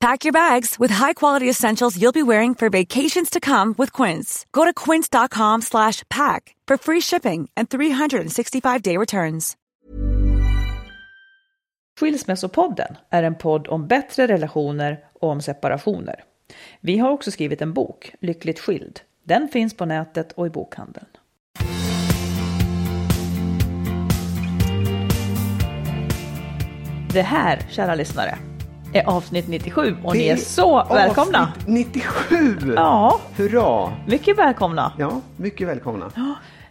Pack your bags with high-quality essentials you'll be wearing for vacations to come with Quince. Go to quince.com slash pack for free shipping and 365-day returns. Skilsmässopodden är en podd om bättre relationer och om separationer. Vi har också skrivit en bok, Lyckligt skild. Den finns på nätet och i bokhandeln. Det här, kära lyssnare, är avsnitt 97 och Det ni är så välkomna! Avsnitt 97! Ja, Hurra! mycket välkomna! Ja, mycket välkomna.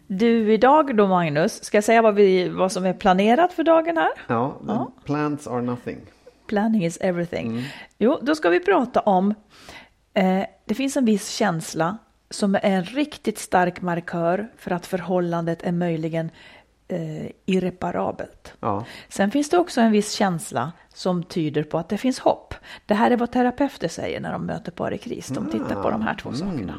Du, idag då Magnus, ska jag säga vad, vi, vad som är planerat för dagen här? Ja, Ja. plants are nothing. Planning is everything. Mm. Jo, då ska vi prata om, eh, det finns en viss känsla som är en riktigt stark markör för att förhållandet är möjligen eh, irreparabelt. Ja. Sen finns det också en viss känsla som tyder på att det finns hopp. Det här är vad terapeuter säger när de möter par i kris. De tittar på de här två sakerna.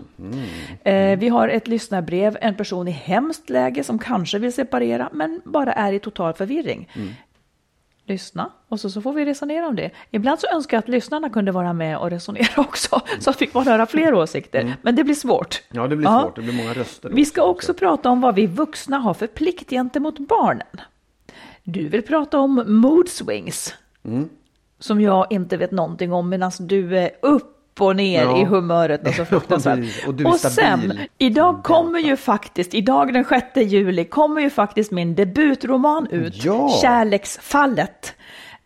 Eh, vi har ett lyssnarbrev, en person i hemskt läge som kanske vill separera men bara är i total förvirring. Lyssna och så, så får vi resonera om det. Ibland så önskar jag att lyssnarna kunde vara med och resonera också så fick man höra fler åsikter. Men det blir svårt. ja, det blir Ja. svårt. Det blir många röster. Vi ska också prata om vad vi vuxna har för plikt gentemot barnen. Du vill prata om mood swings. Mm. Som jag inte vet någonting om medan du är upp och ner Ja. i humöret och så fruktansvärt. Och du är stabil. sen, idag kommer ju faktiskt, idag den 6 juli kommer ju faktiskt min debutroman ut, Ja. Kärleksfallet.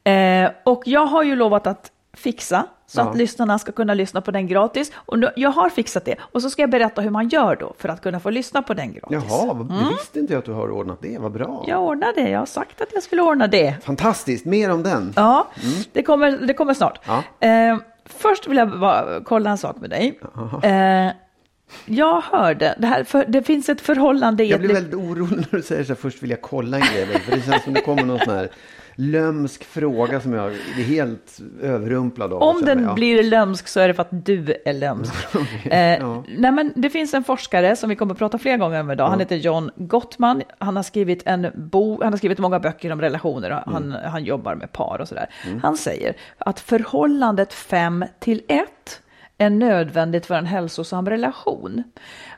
Eh, och jag har ju lovat att fixa så Ja. att lyssnarna ska kunna lyssna på den gratis. Och nu, jag har fixat det. Och så ska jag berätta hur man gör då för att kunna få lyssna på den gratis. Jaha, vad- det visste inte jag att du har ordnat det. Vad bra. Mm. Jag ordnar det, jag har sagt att jag skulle ordna det. Fantastiskt, mer om den. Ja, det, kommer, det kommer snart. Ja. Eh, först vill jag bara kolla en sak med dig. Eh, jag hörde, det, här, för, det finns ett förhållande i Jag blir väldigt orolig när du säger så här, först vill jag kolla en grej. För det känns som det kommer någon sån här lömsk fråga som jag är helt överrumplad av. Om den jag. blir lömsk så är det för att du är lömsk. eh, ja. nej men det finns en forskare som vi kommer att prata fler gånger om idag. Han heter John Gottman. Han har skrivit en bok, han har skrivit många böcker om relationer. och Mm. Han, han jobbar med par och sådär. Han säger att förhållandet 5 till 1 är nödvändigt för en hälsosam relation.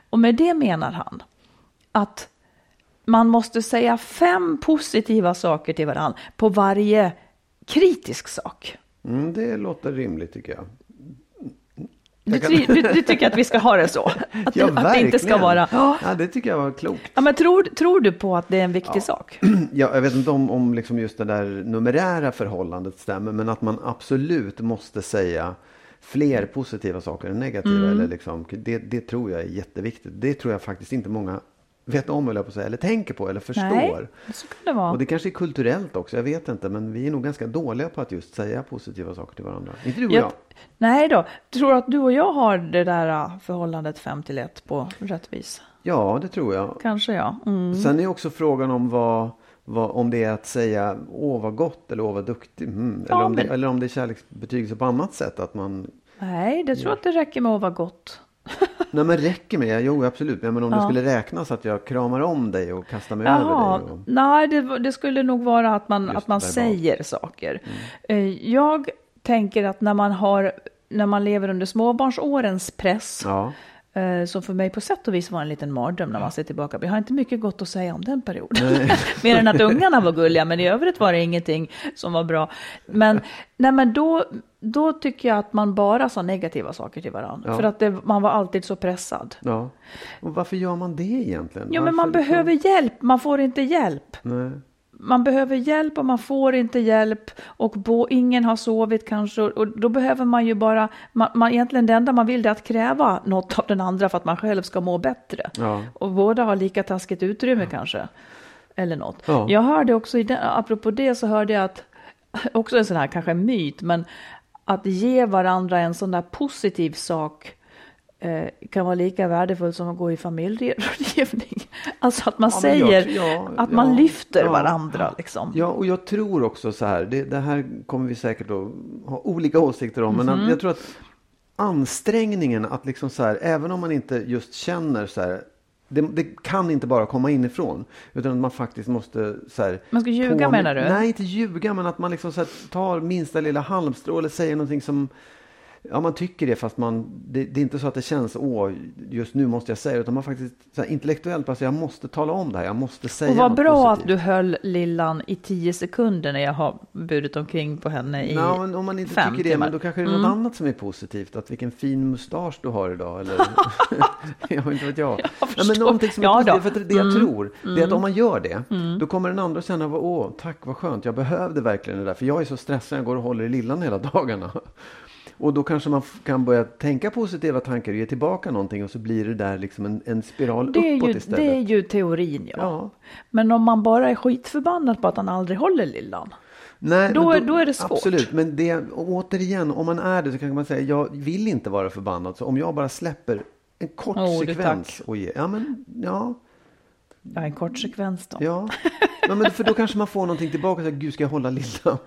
Och med det menar han att man måste säga fem positiva saker till varandra på varje kritisk sak. Mm, det låter rimligt tycker jag. Du, du, du tycker att vi ska ha det så? Att, Ja, det, att det inte ska vara... Ja. Ja, det tycker jag var klokt. Ja, men tror, tror du på att det är en viktig sak? Ja, jag vet inte om, om liksom just det där numerära förhållandet stämmer, men att man absolut måste säga fler positiva saker än negativa. Mm. Eller liksom, det, det tror jag är jätteviktigt. Det tror jag faktiskt inte många vet om, eller, på säga, eller tänker på eller förstår. Nej, så kan det vara. Och det kanske är kulturellt också, jag vet inte. Men vi är nog ganska dåliga på att just säga positiva saker till varandra. Inte du och jag. Jag, nej då, tror du att du och jag har det där äh, förhållandet 5 till 1 på rättvis? Ja, det tror jag. Kanske ja. Mm. Sen är också frågan om vad, vad, om det är att säga åh vad gott eller åh vad duktig. Mm. Eller, Ja, om det, men- eller om det är kärleksbetygelse på annat sätt. Att man, Nej, det tror jag att det räcker med att vara gott. Nej men räcker med, jo absolut, men om det Ja. skulle räknas att jag kramar om dig och kastar mig Jaha, över dig. Och... nej det, det skulle nog vara att man, Just att man säger saker. Eh, Jag tänker att när man, har, när man lever under småbarnsårens press, Ja. Eh, som för mig på sätt och vis var en liten mardröm när man ser tillbaka. Jag har inte mycket gott att säga om den perioden. Mer än att ungarna var gulliga, men i övrigt var det ingenting som var bra. Men, nej, men då, då tycker jag att man bara sa negativa saker till varandra. Ja. För att det, man var alltid så pressad. ja. Och varför gör man det egentligen? Jo, men man Varför liksom- behöver hjälp, man får inte hjälp. Nej. Man behöver hjälp och man får inte hjälp och bo, ingen har sovit kanske och, och då behöver man ju bara, man, man, egentligen det enda man vill är att kräva något av den andra för att man själv ska må bättre. Ja. Och båda har lika taskigt utrymme kanske. Eller något. Ja. Jag hörde också, i den, apropå det så hörde jag att, också en sån här kanske myt, men att ge varandra en sån där positiv sak eh, kan vara lika värdefullt som att gå i familjerådgivning. Alltså att man Ja, men jag- säger ja, att man ja, lyfter ja. varandra liksom. Ja, och jag tror också så här, det, det här kommer vi säkert att ha olika åsikter om, men Mhm. jag tror att ansträngningen att liksom så här, även om man inte just känner så här, det, det kan inte bara komma inifrån, utan att man faktiskt måste så här, Man ska ljuga, menar du? Nej, inte ljuga, men att man liksom så här, tar minsta lilla halmstrå eller säger någonting som Ja, man tycker det fast man, det, det är inte så att det känns, åh, just nu måste jag säga det, utan man faktiskt så här, intellektuellt, alltså jag måste tala om det här, jag måste säga Och vad bra positivt. att du höll lillan i tio sekunder när jag har burit omkring på henne i Ja, men om man inte fem tycker det, timmar. men då kanske det är något Mm. annat som är positivt. Att vilken fin mustasch du har idag. Eller, jag inte vet jag. Jag Nej, men någonting som är Ja positivt. För det jag Mm. tror, det är att om man gör det, då kommer den andra att känna, åh, tack vad skönt, jag behövde verkligen det där. För jag är så stressad, jag går och håller i lillan hela dagarna. Och då kanske man kan börja tänka positiva tankar och ge tillbaka någonting och så blir det där liksom en, en spiral det, uppåt ju, istället. det är ju teorin, ja. Ja. Men om man bara är skitförbannad på att han aldrig håller lillan. Nej, Då men är- då är det svårt. Absolut, men det, återigen, om man är det så kan man säga, jag vill inte vara förbannad. Så om jag bara släpper en kort Oh, sekvens och ger, ja men, ja, Ja, en kort sekvens då. ja. ja men för då kanske man får någonting tillbaka, så här, gud ska jag hålla lilla?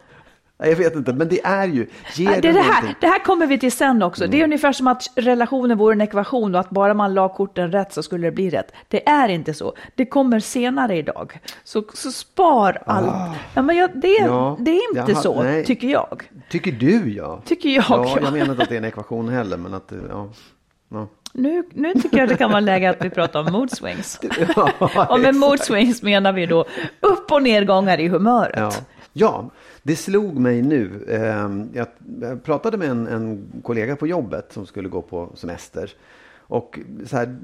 Nej, jag vet inte, men det är ju, det, Det, är det, här. Mm. det här kommer vi till sen också. Det är ungefär som att relationen vore en ekvation och att bara man la korten rätt så skulle det bli rätt. Det är inte så. Det kommer senare idag. Så, så spar allt. Ja, men jag, det, är- Ah. Ja, det är inte jaha, så, nej. tycker jag. Tycker du ja? Tycker jag. Ja, ja. jag menar inte att det är en ekvation heller, men att, ja. ja. Nu, nu tycker jag det kan vara läge att vi pratar om mood swings. ja Och med mood swings menar vi då upp och nedgångar i humöret. Ja. Det slog mig nu. Eh, jag pratade med en, en kollega på jobbet som skulle gå på semester. Och så här,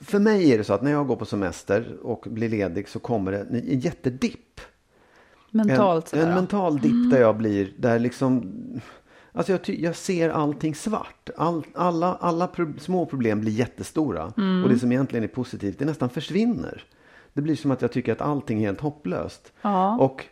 för mig är det så att när jag går på semester och blir ledig så kommer det en, jättedipp. Mentalt En, sådär. en mental dipp där jag blir, där liksom Alltså jag, jag ser allting svart. All, alla alla pro- små problem blir jättestora. Mm. Och det som egentligen är positivt, det nästan försvinner. Det blir som att jag tycker att allting är helt hopplöst. Ja. Och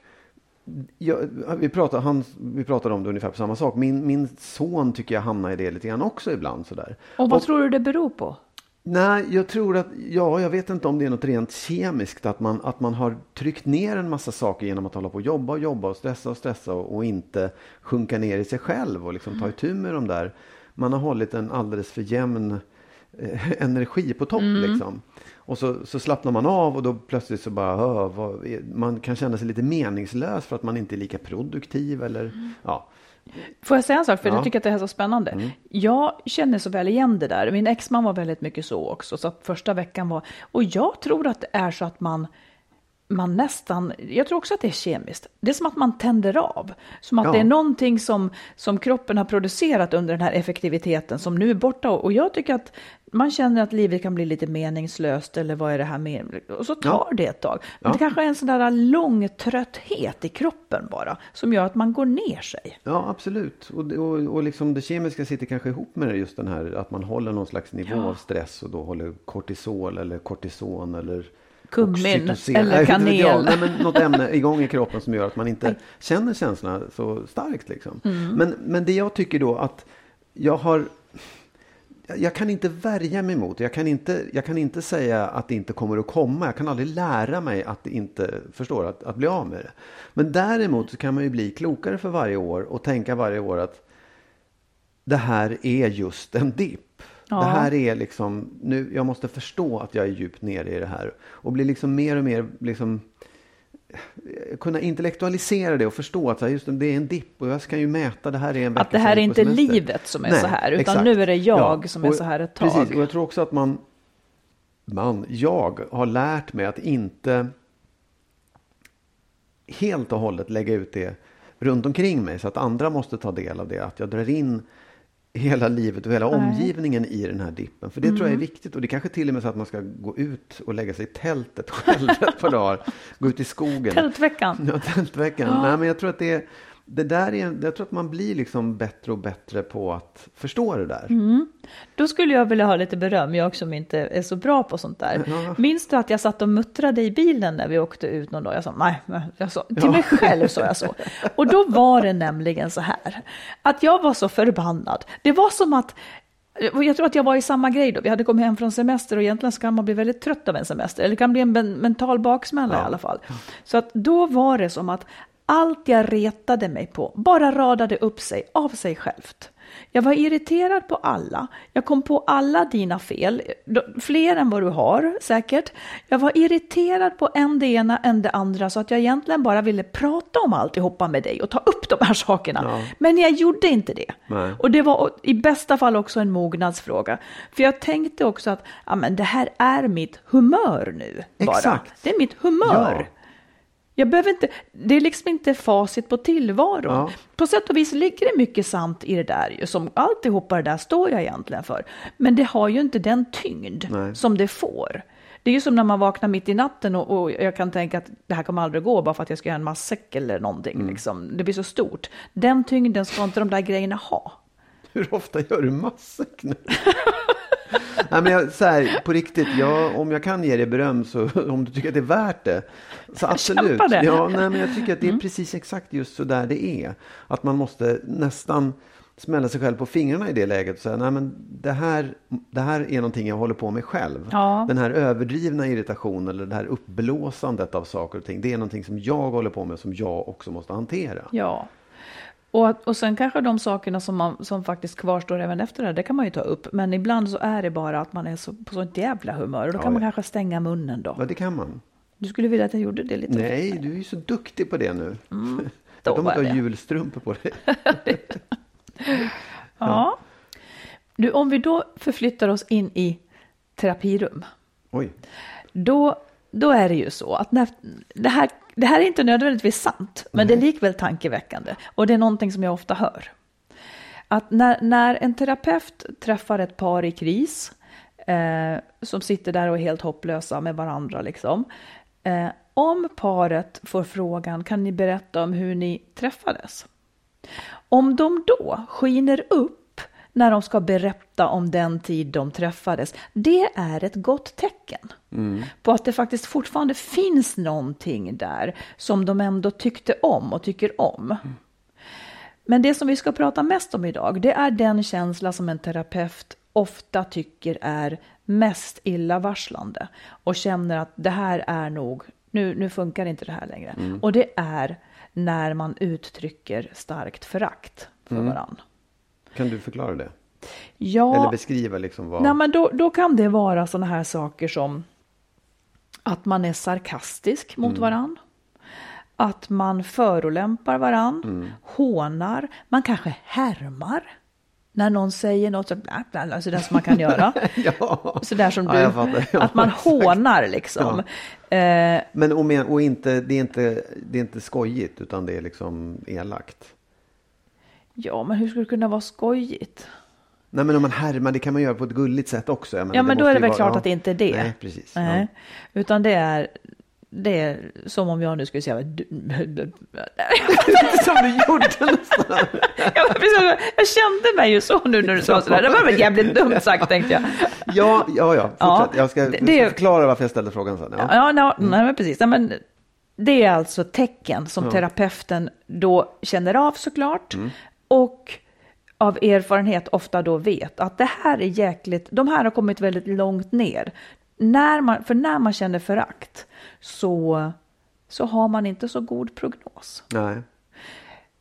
jag, vi, pratar, han, vi pratade om det ungefär på samma sak. Min, min son tycker jag hamnar i det lite grann också ibland. Sådär. Och vad tror du det beror på? Nej, jag tror att, ja, jag vet inte om det är något rent kemiskt. Att man, att man har tryckt ner en massa saker genom att hålla på och jobba och jobba och stressa och stressa och, och inte sjunka ner i sig själv och liksom ta itu med de där. Man har hållit en alldeles för jämn energi på topp liksom. Och så, så slappnar man av och då plötsligt så bara, "Åh, vad är-" man kan känna sig lite meningslös för att man inte är lika produktiv eller, ja. Får jag säga en sak? För Ja. jag tycker att det här är så spännande. Jag känner så väl igen det där. Min exman var väldigt mycket så också. Så att första veckan var... Och jag tror att det är så att man, man nästan... Jag tror också att det är kemiskt. Det är som att man tänder av. Som att Ja. det är någonting som, som kroppen har producerat under den här effektiviteten som nu är borta. Och jag tycker att man känner att livet kan bli lite meningslöst eller vad är det här med? Och så tar Ja. det ett tag. Men Ja. det kanske är en sån där lång trötthet i kroppen bara. Som gör att man går ner sig. Ja, absolut. Och, och, och liksom det kemiska sitter kanske ihop med det, just den här att man håller någon slags nivå av stress och då håller kortisol eller kortison eller Kummin eller kanel. Nej, men något ämne igång i kroppen som gör att man inte känner känslorna så starkt. Liksom. Mm. Men, men det jag tycker då att jag har jag kan inte värja mig mot. Jag kan inte, jag kan inte säga att det inte kommer att komma. Jag kan aldrig lära mig att det inte förstår att, att bli av med det. Men däremot så kan man ju bli klokare för varje år och tänka varje år att det här är just en dipp. Ja. Det här är liksom, nu, jag måste förstå att jag är djupt nere i det här. Och bli liksom mer och mer, liksom, eh, kunna intellektualisera det och förstå att just det, är en dipp och jag kan ju mäta, det här är en Att det här är inte semester. livet som är Nej, så här, utan exakt. nu är det jag Ja, som är och- så här ett tag. Precis, och jag tror också att man, man, jag har lärt mig att inte helt och hållet lägga ut det runt omkring mig så att andra måste ta del av det. Att jag drar in hela livet och hela omgivningen i den här dippen. För det tror jag är Mm. viktigt och det kanske till och med så att man ska gå ut och lägga sig i tältet själv ett par dagar. Gå ut i skogen. Tältveckan. Ja, tältveckan. Nej, men jag tror att det, det där är, jag tror att man blir liksom bättre och bättre på att förstå det där. Mm. Då skulle jag vilja ha lite beröm, jag som inte är så bra på sånt där. Minns du att jag satt och muttrade i bilen när vi åkte ut någon dag? Jag sa nej, jag sa, till mig själv sa jag så. Och då var det nämligen så här, att jag var så förbannad. Det var som att jag tror att jag var i samma grej då. Vi hade kommit hem från semester och egentligen så kan man bli väldigt trött av en semester. Eller det kan bli en men- mental baksmälla i alla fall. Så att då var det som att allt jag retade mig på bara radade upp sig av sig självt. Jag var irriterad på alla. Jag kom på alla dina fel, fler än vad du har säkert. Jag var irriterad på en det ena, en det andra, så att jag egentligen bara ville prata om alltihopa med dig och ta upp de här sakerna. Men jag gjorde inte det. Nej. Och det var i bästa fall också en mognadsfråga. För jag tänkte också att ja, men det här är mitt humör nu. Bara. Exakt. Det är mitt humör. Ja. Jag behöver inte, det är liksom inte facit på tillvaron. Ja. På sätt och vis ligger det mycket sant i det där. ju, Som alltihopa det där står jag egentligen för. Men det har ju inte den tyngd Nej. som det får. Det är ju som när man vaknar mitt i natten och, och jag kan tänka att det här kommer aldrig gå bara för att jag ska göra en matsäck eller någonting. Mm. Liksom. Det blir så stort. Den tyngden ska inte de där grejerna ha. Hur ofta gör du matsäck nu? Nej, men jag, så här, på riktigt, jag, om jag kan ge dig beröm så om du tycker att det är värt det. Så absolut. Mm. Ja, nej, men jag tycker att det är precis exakt just så där det är. Att man måste nästan smälla sig själv på fingrarna i det läget och säga, nej men det här, det här är någonting jag håller på med själv. Ja. Den här överdrivna irritationen eller det här uppblåsandet av saker och ting, det är någonting som jag håller på med som jag också måste hantera. Ja. Och, och sen kanske de sakerna som, man, som faktiskt kvarstår även efter det, här, det kan man ju ta upp. Men ibland så är det bara att man är så, på sånt jävla humör. Och då Ja, kan man ja. kanske stänga munnen då. Ja, det kan man. Du skulle vilja att jag gjorde det lite Nej, du är ju så duktig på det nu. Mm. då Att de har det. julstrumpor på dig. Ja. Du, om vi då förflyttar oss in i terapirum. Oj. Då, då är det ju så att när, det, här, det här är inte nödvändigtvis sant, men det är likväl tankeväckande. Och det är någonting som jag ofta hör. Att när, när en terapeut träffar ett par i kris, eh, som sitter där och är helt hopplösa med varandra, liksom. Eh, om paret får frågan, kan ni berätta om hur ni träffades? Om de då skiner upp när de ska berätta om den tid de träffades, det är ett gott tecken på att det faktiskt fortfarande finns någonting där som de ändå tyckte om och tycker om. Men det som vi ska prata mest om idag, det är den känsla som en terapeut ofta tycker är mest illavarslande och känner att det här är nog, nu, nu funkar inte det här längre. Och det är när man uttrycker starkt förakt för varann. Kan du förklara det? Ja, Eller beskriva liksom vad... Nej, men då, då kan det vara sådana här saker som att man är sarkastisk mot Mm. varann. Att man förolämpar varann, Mm. hånar, man kanske härmar. När någon säger något så bla, bla, bla, sådär som man kan göra. ja. Sådär som Ja, du, fattar. Ja, att man exakt. hånar liksom. Eh, Men och, med, och inte, det, är inte, det är inte skojigt utan det är liksom elakt. Ja, men hur skulle det kunna vara skojigt? Nej men om man härmar, det kan man göra på ett gulligt sätt också. Jag menar, Ja, men då är det väl vara- klart ja. att det inte är det. Nej, precis. Nej. Utan det är, det är som om jag nu skulle säga... Ja. Som du gjorde nästan. Ja, men precis. jag kände mig ju så nu när du sa sådär. Det var väl jävligt dumt sagt tänkte jag. Ja, ja, ja. Fortsätt. jag ska, det- jag ska förklara varför jag ställde frågan sen. Ja. Ja, ja nej, men precis. Nej, men det är alltså tecken som terapeuten då känner av såklart. Och av erfarenhet ofta då vet att det här är jäkligt, de här har kommit väldigt långt ner. När man, för när man känner förakt så, så har man inte så god prognos. Nej.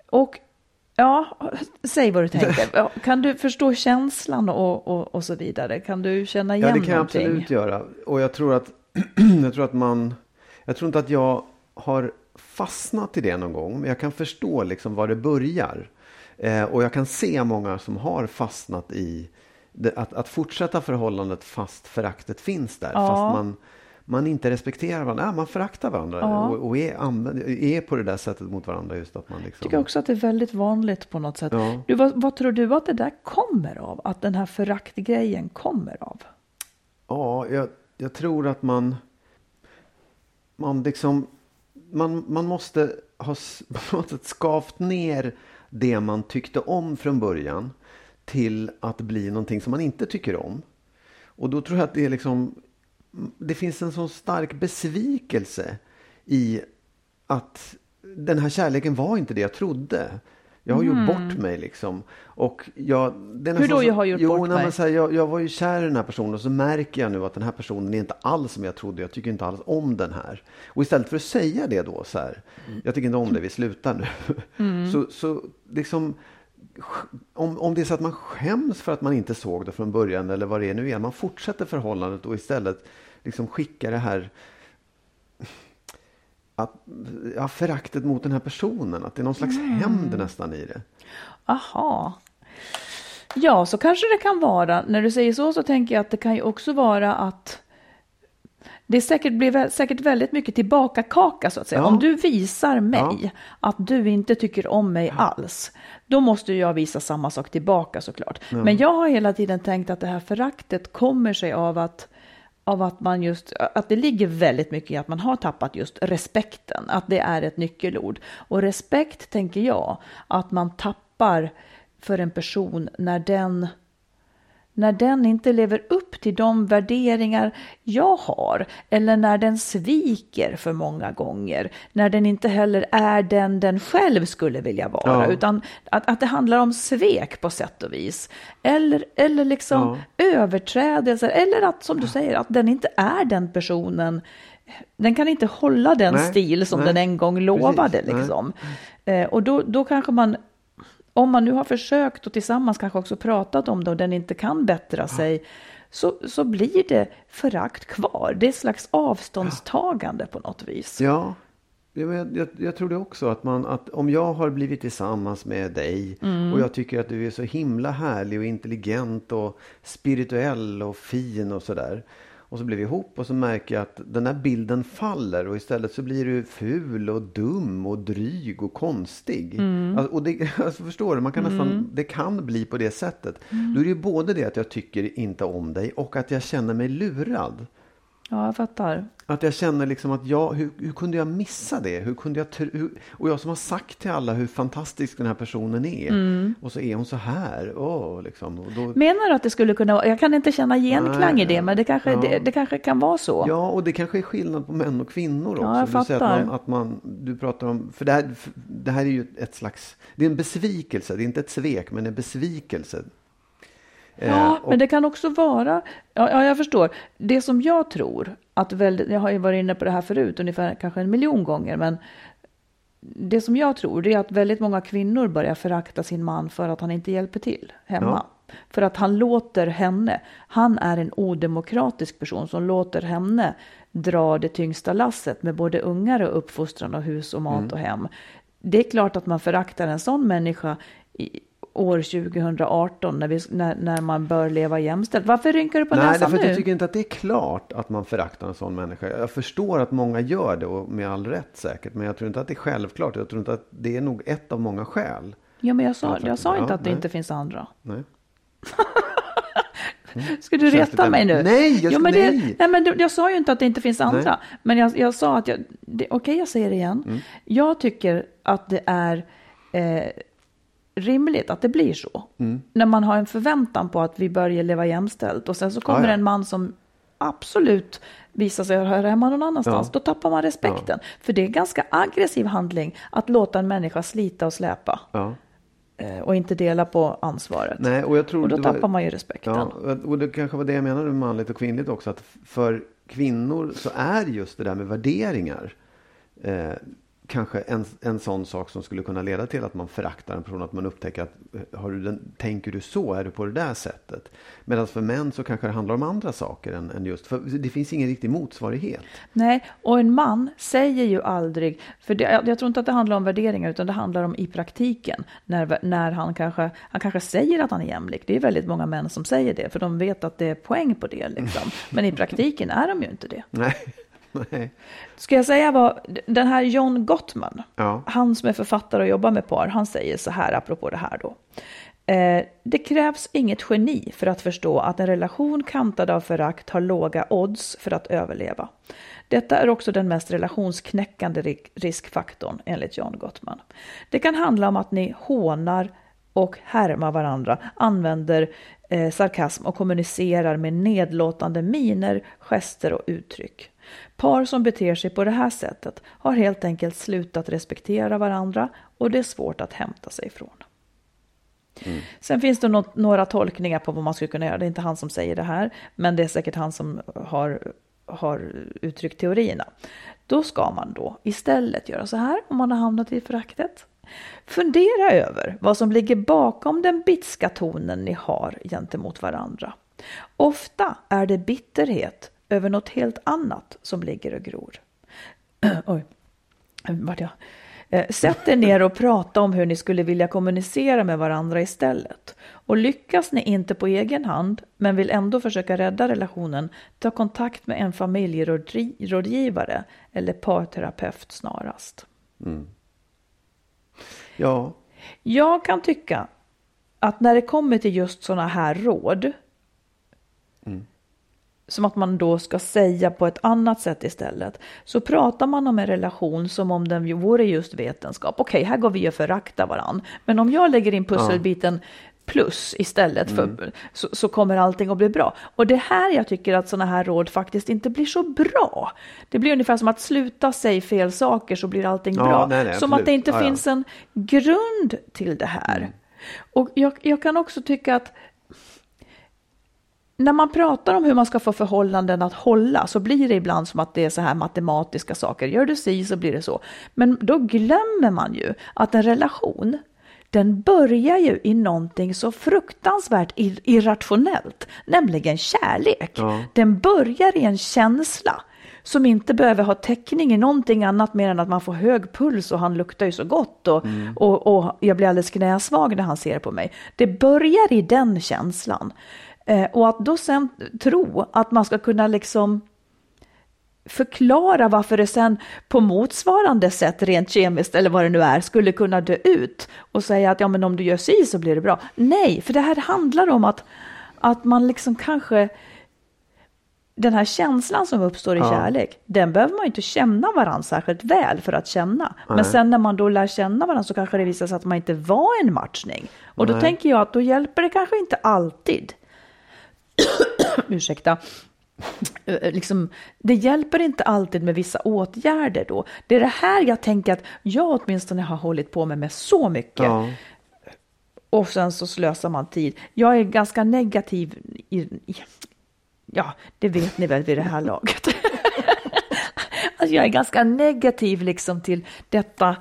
Och Ja, säg vad du tänker. Kan du förstå känslan och, och, och så vidare? Kan du känna igen Ja, det kan jag någonting? absolut göra. Och jag tror att, jag tror att man, jag tror inte att jag har fastnat i det någon gång, men jag kan förstå liksom var det börjar. Eh, och jag kan se många som har fastnat i det, att, att fortsätta förhållandet fast föraktet finns där. Ja. Fast man, man inte respekterar varandra. Ja, man föraktar varandra Ja. och, och är, är på det där sättet mot varandra. Just att man Jag liksom, tycker också att det är väldigt vanligt på något sätt. Ja. Du, vad, vad tror du att det där kommer av? Att den här föraktgrejen kommer av? Ja, jag, jag tror att man... Man liksom... Man, man måste ha s- på något sätt skavt ner det man tyckte om från början till att bli någonting som man inte tycker om. Och då tror jag att det är liksom... Det finns en sån stark besvikelse i att den här kärleken var inte det jag trodde. Jag har gjort bort mig liksom. Och jag, Mm. Hur då så- jag har gjort jo, bort mig? Här, jag, jag var ju kär i den här personen och så märker jag nu att den här personen är inte alls som jag trodde. Jag tycker inte alls om den här. Och istället för att säga det då så här. Jag tycker inte om det, vi slutar nu. Mm. Så, så liksom om, om det är så att man skäms för att man inte såg det från början eller vad det är nu är. Man fortsätter förhållandet och istället liksom skickar det här att, ja, föraktet mot den här personen. Att det är någon slags Mm. hämnd nästan i det. Aha. Ja, så kanske det kan vara. När du säger så så tänker jag att det kan ju också vara att det säkert blir säkert väldigt mycket tillbaka kaka så att säga. Ja. Om du visar mig Ja. att du inte tycker om mig alls, då måste jag visa samma sak tillbaka såklart. Men jag har hela tiden tänkt att det här föraktet kommer sig av att av att man just, att det ligger väldigt mycket i att man har tappat just respekten, att det är ett nyckelord. Och respekt tänker jag, att man tappar för en person när den när den inte lever upp till de värderingar jag har eller när den sviker för många gånger, när den inte heller är den den själv skulle vilja vara, Ja. utan att, att det handlar om svek på sätt och vis. Eller, eller liksom överträdelser, eller att som du säger, att den inte är den personen den kan inte hålla den Nej, stil som nej, den en gång lovade. precis, liksom. Eh, och då, då kanske man om man nu har försökt och tillsammans kanske också pratat om det och den inte kan bättra sig, så, så blir det förakt kvar. Det är ett slags avståndstagande på något vis. Ja, Ja, jag, jag, jag tror det också. Att, man, att om jag har blivit tillsammans med dig Mm. och jag tycker att du är så himla härlig och intelligent och spirituell och fin och sådär. Och så blir vi ihop och så märker jag att den här bilden faller och istället så blir du ful och dum och dryg och konstig. Mm. Alltså, och det, alltså förstår du, man kan nästan, det kan bli på det sättet. Mm. Då är det ju både det att jag tycker inte om dig och att jag känner mig lurad. Ja, jag fattar. Att jag känner liksom att jag, hur, hur kunde jag missa det? Hur kunde jag, hur, och jag som har sagt till alla hur fantastisk den här personen är. Mm. Och så är hon så här. Åh, liksom. och då, Menar du att det skulle kunna vara, jag kan inte känna genklang Nej, i det, men det kanske, ja. det, det kanske kan vara så. ja, och det kanske är skillnad på män och kvinnor också. Ja, jag Du fattar. Att man, att man, du pratar om, för det här, för det här är ju ett slags, det är en besvikelse. Det är inte ett svek, men en besvikelse. Eh, Ja, och- men det kan också vara, ja, ja jag förstår. Det som jag tror, att väldigt, jag har ju varit inne på det här förut, ungefär kanske en miljon gånger, men det som jag tror det är att väldigt många kvinnor börjar förakta sin man för att han inte hjälper till hemma. För att han låter henne, han är en odemokratisk person som låter henne dra det tyngsta lasset med både ungar och uppfostran och hus och mat och hem. Det är klart att man föraktar en sån människa i år 2018 när, vi, när, när man bör leva jämställt. Varför rynkar du på Nej, näsan därför nu? jag tycker inte att det är klart att man föraktar en sån människa. Jag förstår att många gör det och med all rätt säkert. Men jag tror inte att det är självklart. Jag tror inte att det är nog ett av många skäl. Ja, men jag Ja, sa, faktiskt. jag sa inte Ja, att det nej. inte finns andra. Nej. Ska du reta mig nu? Nej, jag- jo, men det, nej. nej, men jag sa ju inte att det inte finns andra. Nej. Men jag, jag sa att jag, okej jag säger det igen. Mm. Jag tycker att det är eh, rimligt att det blir så. Mm. När man har en förväntan på att vi börjar leva jämställt och sen så kommer Ja, ja. en man som absolut visar sig höra hemma någon annanstans. Ja. Då tappar man respekten. För det är en ganska aggressiv handling att låta en människa slita och släpa. Ja. eh, Och inte dela på ansvaret. Nej, och jag tror och då var- tappar man ju respekten. Ja, och det kanske var det jag menade med manligt och kvinnligt också. Att för kvinnor så är just det där med värderingar eh, kanske en, en sån sak som skulle kunna leda till att man föraktar en person, att man upptäcker att eh, har du den, tänker du så, är du på det där sättet? Medan för män så kanske det handlar om andra saker än, än just, för det finns ingen riktig motsvarighet. Nej, och en man säger ju aldrig, för det, jag, jag tror inte att det handlar om värderingar, utan det handlar om i praktiken, när, när han kanske, han kanske säger att han är jämlik. Det är väldigt många män som säger det, för de vet att det är poäng på det liksom. Men i praktiken är de ju inte det. Nej. Nej. Ska jag säga vad, den här John Gottman, Ja. han som är författare och jobbar med par, han säger så här apropå det här då. Eh, det krävs inget geni för att förstå att en relation kantad av förakt har låga odds för att överleva. Detta är också den mest relationsknäckande ri- riskfaktorn enligt John Gottman. Det kan handla om att ni hånar och härmar varandra, använder eh, sarkasm och kommunicerar med nedlåtande miner, gester och uttryck. Par som beter sig på det här sättet har helt enkelt slutat respektera varandra och det är svårt att hämta sig ifrån. Sen finns det något, några tolkningar på vad man skulle kunna göra. Det är inte han som säger det här, men det är säkert han som har, har uttryckt teorierna. Då ska man då istället göra så här om man har hamnat i föraktet. Fundera över vad som ligger bakom den bitska tonen ni har gentemot varandra. Ofta är det bitterhet över något helt annat som ligger och gror. Oj, vart jag? Eh, Sätt er ner och prata om hur ni skulle vilja kommunicera med varandra istället. Och lyckas ni inte på egen hand, men vill ändå försöka rädda relationen, ta kontakt med en familjerådgivare eller parterapeut snarast. Ja, Jag kan tycka att när det kommer till just sådana här råd, som att man då ska säga på ett annat sätt istället, så pratar man om en relation som om den vore just vetenskap. Okej, här går vi och föraktar varann, men om jag lägger in pusselbiten plus istället för, så, så kommer allting att bli bra. Och det här jag tycker att sådana här råd faktiskt inte blir så bra. Det blir ungefär som att sluta säga fel saker så blir allting Ja, bra. nej, nej, som att det inte Ja, ja. finns en grund till det här. Och jag, jag kan också tycka att när man pratar om hur man ska få förhållanden att hålla så blir det ibland som att det är så här matematiska saker. Gör du si så blir det så. Men då glömmer man ju att en relation den börjar ju i någonting så fruktansvärt ir- irrationellt, nämligen kärlek. Ja. Den börjar i en känsla som inte behöver ha täckning i någonting annat mer än att man får hög puls och han luktar ju så gott och, och, och jag blir alldeles knäsvag när han ser på mig. Det börjar i den känslan. Eh, och att då sen tro att man ska kunna liksom förklara varför det sen på motsvarande sätt rent kemiskt eller vad det nu är skulle kunna dö ut och säga att ja men om du gör si så blir det bra. Nej, för det här handlar om att, att man liksom kanske den här känslan som uppstår i Ja. kärlek, den behöver man inte känna varandra särskilt väl för att känna. Men sen när man då lär känna varandra så kanske det visar sig att man inte var en matchning. Och då Nej. tänker jag att då hjälper det kanske inte alltid. Ursäkta. Eh, Liksom, det hjälper inte alltid med vissa åtgärder då. Det är det här jag tänker att jag åtminstone har hållit på med med så mycket. ja. Och sen så slösar man tid. Jag är ganska negativ i, i ja, det vet ni väl vid det här laget. alltså jag är ganska negativ liksom till detta.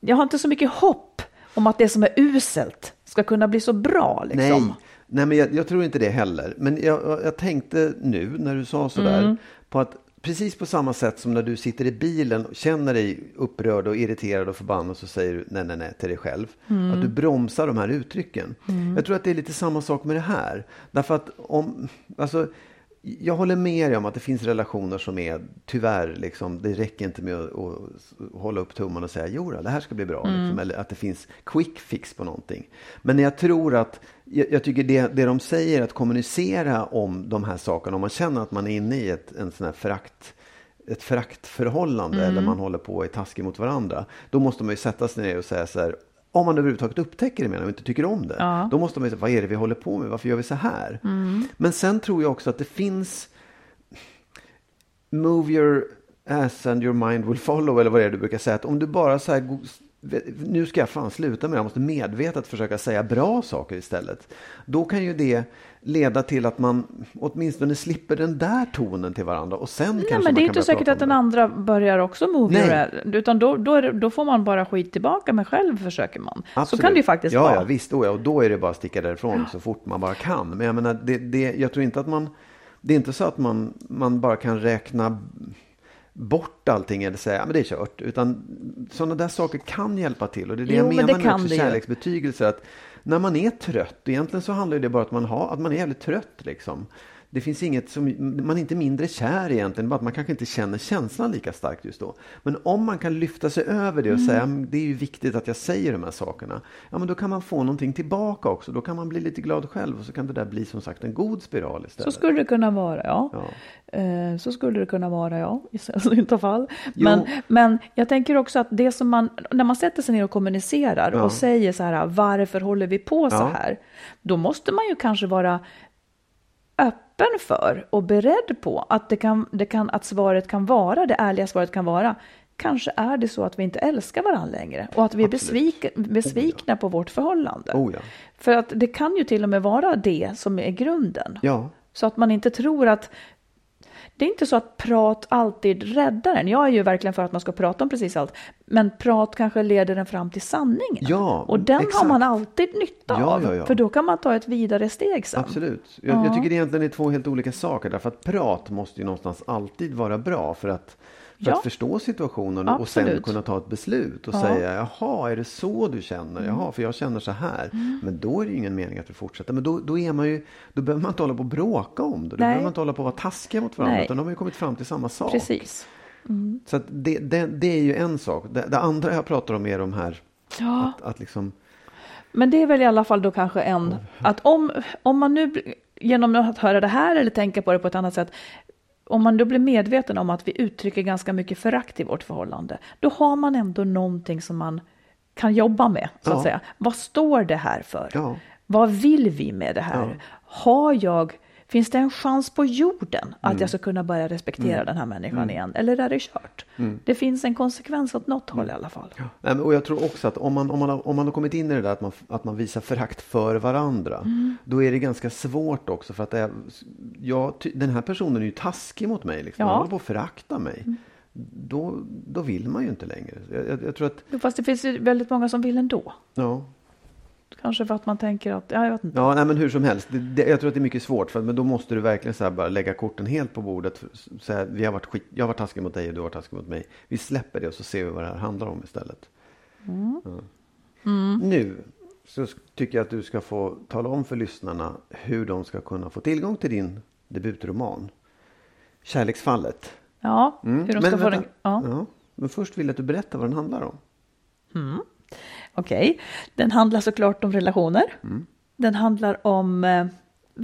Jag har inte så mycket hopp om att det som är uselt ska kunna bli så bra. Liksom. Nej, Nej men jag, jag tror inte det heller. Men jag, jag tänkte nu när du sa sådär Mm. på att precis på samma sätt som när du sitter i bilen och känner dig upprörd och irriterad och förbannad så säger du nej, nej, nej till dig själv. Mm. Att du bromsar de här uttrycken. Jag tror att det är lite samma sak med det här. Därför att om, alltså, jag håller med dig om att det finns relationer som är tyvärr, liksom, det räcker inte med att, att hålla upp tummen och säga jo då, det här ska bli bra. Liksom, eller att det finns quick fix på någonting. Men jag tror att, jag, jag tycker det, det de säger, att kommunicera om de här sakerna, om man känner att man är inne i ett en sån här förakt ett föraktförhållande eller man håller på och är taskig mot varandra. Då måste man ju sätta sig ner och säga så här. Om man överhuvudtaget upptäcker det menar och inte tycker om det. Ja. Då måste man säga, vad är det vi håller på med? Varför gör vi så här? Men sen tror jag också att det finns Move your ass and your mind will follow eller vad det är du brukar säga. Att om du bara så här nu ska jag fan sluta med det, jag måste medvetet försöka säga bra saker istället. Då kan ju det leda till att man åtminstone slipper den där tonen till varandra och sen Nej, kanske men det är inte säkert att den andra börjar också Nej. your Utan då, då, det, då får man bara skit tillbaka, men själv försöker man. Så Absolut. kan det ju faktiskt ja, vara. Ja, visst. Oh, ja, och då är det bara att sticka därifrån så fort man bara kan. Men jag menar, det, det, jag tror inte att man... Det är inte så att man, man bara kan räkna bort allting eller säga att det är kört. Utan sådana där saker kan hjälpa till. Och det är det Jo, jag men menar det med också kärleksbetygelser. Att när man är trött, egentligen så handlar det bara om att man, har, att man är jävligt trött. Liksom. Det finns inget som, man är inte mindre kär egentligen, bara att man kanske inte känner känslan lika starkt just då. Men om man kan lyfta sig över det och säga, Mm. "Men det är ju viktigt att jag säger de här sakerna. Ja, men då kan man få någonting tillbaka också. Då kan man bli lite glad själv och så kan det där bli som sagt en god spiral Så istället. skulle det kunna vara, ja. Ja. Eh, Så skulle det kunna vara, ja, i sällsynta fall. Jo. Men, men jag tänker också att det som man, när man sätter sig ner och kommunicerar Ja. och säger så här, varför håller vi på så Ja. här? Då måste man ju kanske vara öppen för och beredd på att, det kan, det kan, att svaret kan vara, det ärliga svaret kan vara, kanske är det så att vi inte älskar varandra längre och att vi är besvik, besvikna på vårt förhållande. Oh ja. För att det kan ju till och med vara det som är grunden. Ja, Så att man inte tror att det är inte så att prat alltid räddar en. Jag är ju verkligen för att man ska prata om precis allt. Men prat kanske leder en fram till sanningen. Ja, och den exakt. har man alltid nytta Ja, av. ja. För då kan man ta ett vidare steg sen. absolut. Jag, jag tycker det egentligen är två helt olika saker. Därför att prat måste ju någonstans alltid vara bra för att, för Ja. att förstå situationen och sen Absolut. kunna ta ett beslut och Ja. säga jaha, är det så du känner? Jaha, för jag känner så här. Mm. Men då är det ju ingen mening att vi fortsätter. Men då, då, är man ju, då behöver man inte hålla på och bråka om det. Då Nej. behöver man inte hålla på och vara taskiga mot varandra. Nej. Utan de har ju kommit fram till samma sak. Precis. Så att det, det, det är ju en sak. Det, det andra jag pratar om är de här Ja. att, att liksom Men det är väl i alla fall då kanske en, att om, om man nu genom att höra det här eller tänka på det på ett annat sätt, om man då blir medveten om att vi uttrycker ganska mycket förakt i vårt förhållande, då har man ändå någonting som man kan jobba med, så att Ja. säga. Vad står det här för? Ja. Vad vill vi med det här? Ja. Har jag, finns det en chans på jorden att Mm. jag ska kunna börja respektera den här människan igen? Eller är det kört? Det finns en konsekvens åt något håll i alla fall. Men- Och jag tror också att om man, om man, har, om man har kommit in i det där att man, att man visar förakt för varandra. Mm. Då är det ganska svårt också för att är, jag, den här personen är ju taskig mot mig. Liksom. Ja. Mm. Han håller på att förakta mig. Då, då vill man ju inte längre. Jag, jag, jag tror att, Fast det finns ju väldigt många som vill ändå. ja. Kanske för att man tänker att, ja jag vet inte. Ja, nej, men hur som helst. Det, det, jag tror att det är mycket svårt. För, men då måste du verkligen så bara lägga korten helt på bordet. Så här, vi har varit skit, jag har varit taskig mot dig och du har varit taskig mot mig. Vi släpper det och så ser vi vad det här handlar om istället. Ja. Nu så tycker jag att du ska få tala om för lyssnarna hur de ska kunna få tillgång till din debutroman. Kärleksfallet. Ja, Mm. hur de ska Men få vänta. den. Ja. Ja. Men först vill jag att du berättar vad den handlar om. Okej, den handlar såklart om relationer. Mm. Den handlar om eh,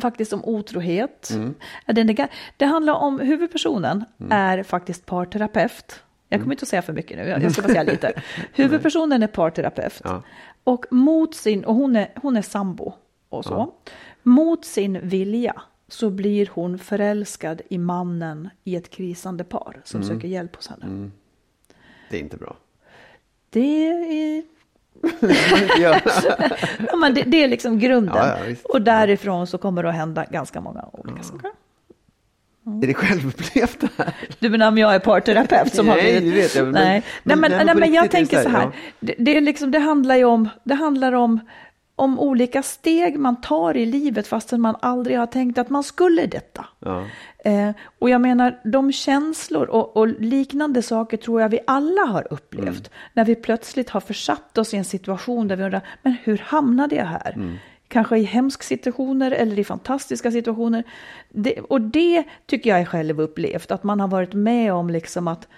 faktiskt om otrohet. Mm. Ja, Den är, det handlar om huvudpersonen är faktiskt parterapeut. Jag Mm. kommer inte att säga för mycket nu, jag ska bara säga lite. Huvudpersonen är parterapeut. Ja. Och mot sin, och hon är, hon är sambo och så. Mot sin vilja så blir hon förälskad i mannen i ett krisande par som Mm. söker hjälp hos henne. Det är inte bra. Det är ja. Ja, men det, det är liksom grunden. Ja, ja, och därifrån så kommer det att hända ganska många olika saker. Är det självupplevt det här? Du menar om jag är parterapeut som har Nej, blivit... det vet jag, men- nej. nej, men- nej, nej, men på men jag tänker så här, här. Det, det, är liksom, det handlar ju om, det handlar om, om olika steg man tar i livet fastän man aldrig har tänkt att man skulle detta. Ja. Eh, och jag menar, de känslor och, och liknande saker tror jag vi alla har upplevt. Mm. När vi plötsligt har försatt oss i en situation där vi undrar, men hur hamnade jag här? Mm. Kanske i hemska situationer eller i fantastiska situationer. Det, och det tycker jag är självupplevt, att man har varit med om liksom att,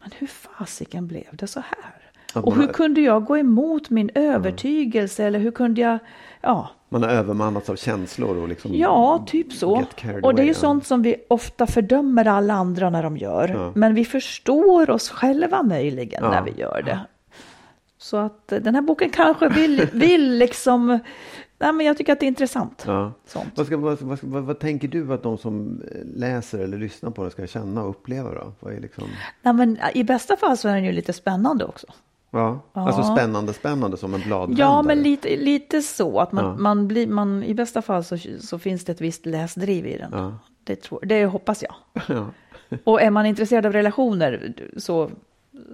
men hur fasiken blev det så här? Och hur kunde jag gå emot min övertygelse? Eller hur kunde jag, ja, Man har övermannats av känslor och liksom Ja, typ så. Och det är ju sånt som vi ofta fördömer alla andra när de gör. Ja. Men vi förstår oss själva möjligen Ja. när vi gör det. Så att eh, den här boken kanske vill, vill liksom... Nej, men jag tycker att det är intressant. Ja. Sånt. Vad, ska, vad, vad, vad, vad tänker du att de som eh, läser eller lyssnar på den ska känna och uppleva då? Vad är liksom, Nej, men I bästa fall så är den ju lite spännande också. Ja, alltså spännande, spännande som en bladvändare. Ja, men lite, lite så. Att man, Ja. man blir, man, I bästa fall så, så finns det ett visst läsdriv i den. Ja. Det, tror, det hoppas jag. Ja. Och är man intresserad av relationer så,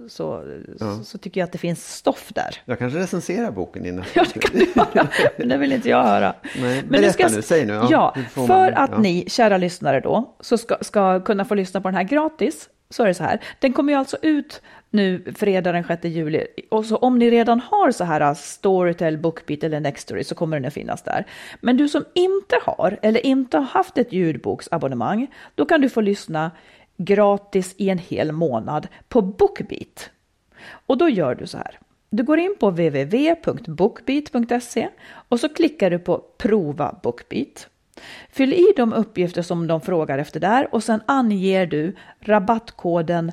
så, Ja. så, så tycker jag att det finns stoff där. Jag kanske recenserar boken i nästa Ja, det kan du göra. Men det vill inte jag höra. Nej, Men berätta ska- nu, säg nu. Ja, Ja, för man- att ja. ni, kära lyssnare då, så ska, ska kunna få lyssna på den här gratis, så är det så här. Den kommer ju alltså ut nu fredag den 6 juli. Och så om ni redan har så här äh, Storytel, Bookbeat eller Nextory så kommer den att finnas där. Men du som inte har eller inte har haft ett ljudboksabonnemang, då kan du få lyssna gratis i en hel månad på Bookbeat. Och då gör du så här. Du går in på www.bookbeat.se och så klickar du på prova Bookbeat. Fyll i de uppgifter som de frågar efter där och sen anger du rabattkoden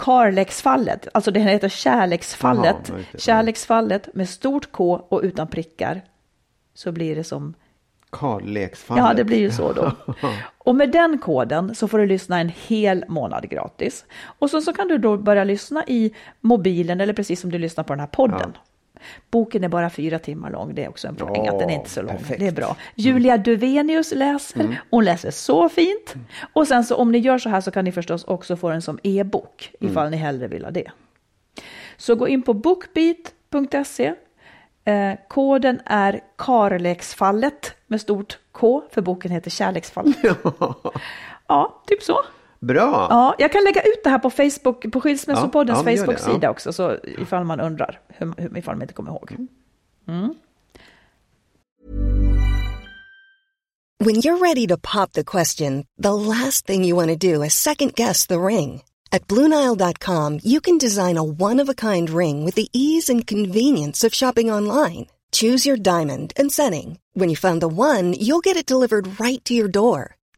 Karlexfallet, alltså det heter kärleksfallet, just det. kärleksfallet med stort K och utan prickar. Så blir det som Karlleksfallet. Ja, det blir ju så då. Och med den koden så får du lyssna en hel månad gratis. Och så, så kan du då börja lyssna i mobilen eller precis som du lyssnar på den här podden. Boken är bara fyra timmar lång, det är också en poäng att den är inte så lång. perfekt. Det är bra. Julia Duvenius läser, hon läser så fint. Och sen så om ni gör så här så kan ni förstås också få den som e-bok ifall ni hellre vill ha det. Så gå in på bookbeat.se. Eh, koden är Karleksfallet med stort K, för boken heter Kärleksfallet. ja, typ så. Bra! Ja, jag kan lägga ut det här på Facebook, på Skilsmässopoddens Ja, ja, Facebook-sida ja. också, så ifall man undrar, hur, hur, ifall man inte kommer ihåg. When you're ready to pop the question, the last thing you want to do is second guess the ring. At Bluenile.com, you can design a one of a kind ring with the ease and convenience of shopping online. Choose your diamond and setting. When you find the one, you'll get it delivered right to your door.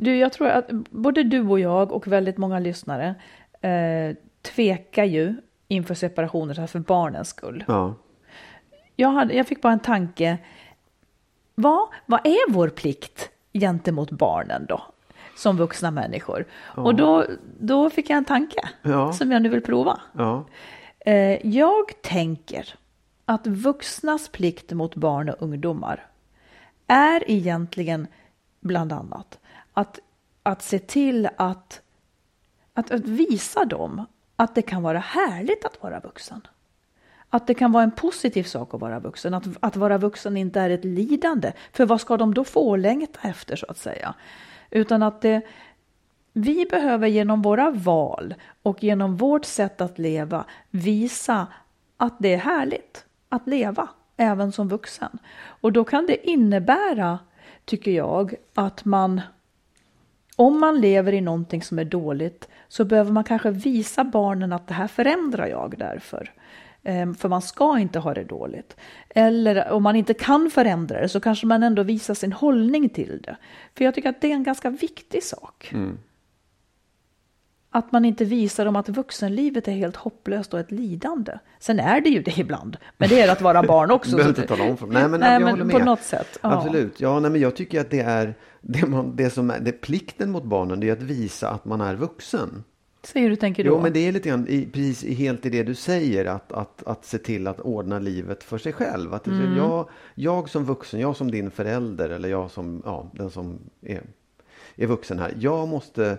Du, jag tror att både du och jag och väldigt många lyssnare eh, tvekar ju inför separationer för barnens skull. Ja. Jag, hade, jag fick bara en tanke. Vad, vad är vår plikt gentemot barnen då? Som vuxna människor. Och då, då fick jag en tanke Ja. som jag nu vill prova. Ja. Eh, jag tänker att vuxnas plikt mot barn och ungdomar är egentligen bland annat att, att se till att, att, att visa dem att det kan vara härligt att vara vuxen. Att det kan vara en positiv sak att vara vuxen, att, att vara vuxen inte är ett lidande. För vad ska de då få längta efter så att säga? Utan att det, vi behöver genom våra val och genom vårt sätt att leva visa att det är härligt att leva även som vuxen. Och då kan det innebära, tycker jag, att man om man lever i någonting som är dåligt så behöver man kanske visa barnen att det här förändrar jag därför. Ehm, för man ska inte ha det dåligt. Eller om man inte kan förändra det så kanske man ändå visar sin hållning till det. För jag tycker att det är en ganska viktig sak. Mm. Att man inte visar dem att vuxenlivet är helt hopplöst och ett lidande. Sen är det ju det ibland, men det är att vara barn också. Behöver inte tala om för Nej, men Nej, jag men håller på med. något sätt, ja. Absolut. Ja, nej, men jag tycker att det är det, man, det som är det, plikten mot barnen, det är att visa att man är vuxen. Säg hur du tänker då. Jo, men det är lite grann i, precis helt i det du säger, att, att, att se till att ordna livet för sig själv. Att Mm. jag, jag som vuxen, jag som din förälder eller jag som ja, den som är, är vuxen här, jag måste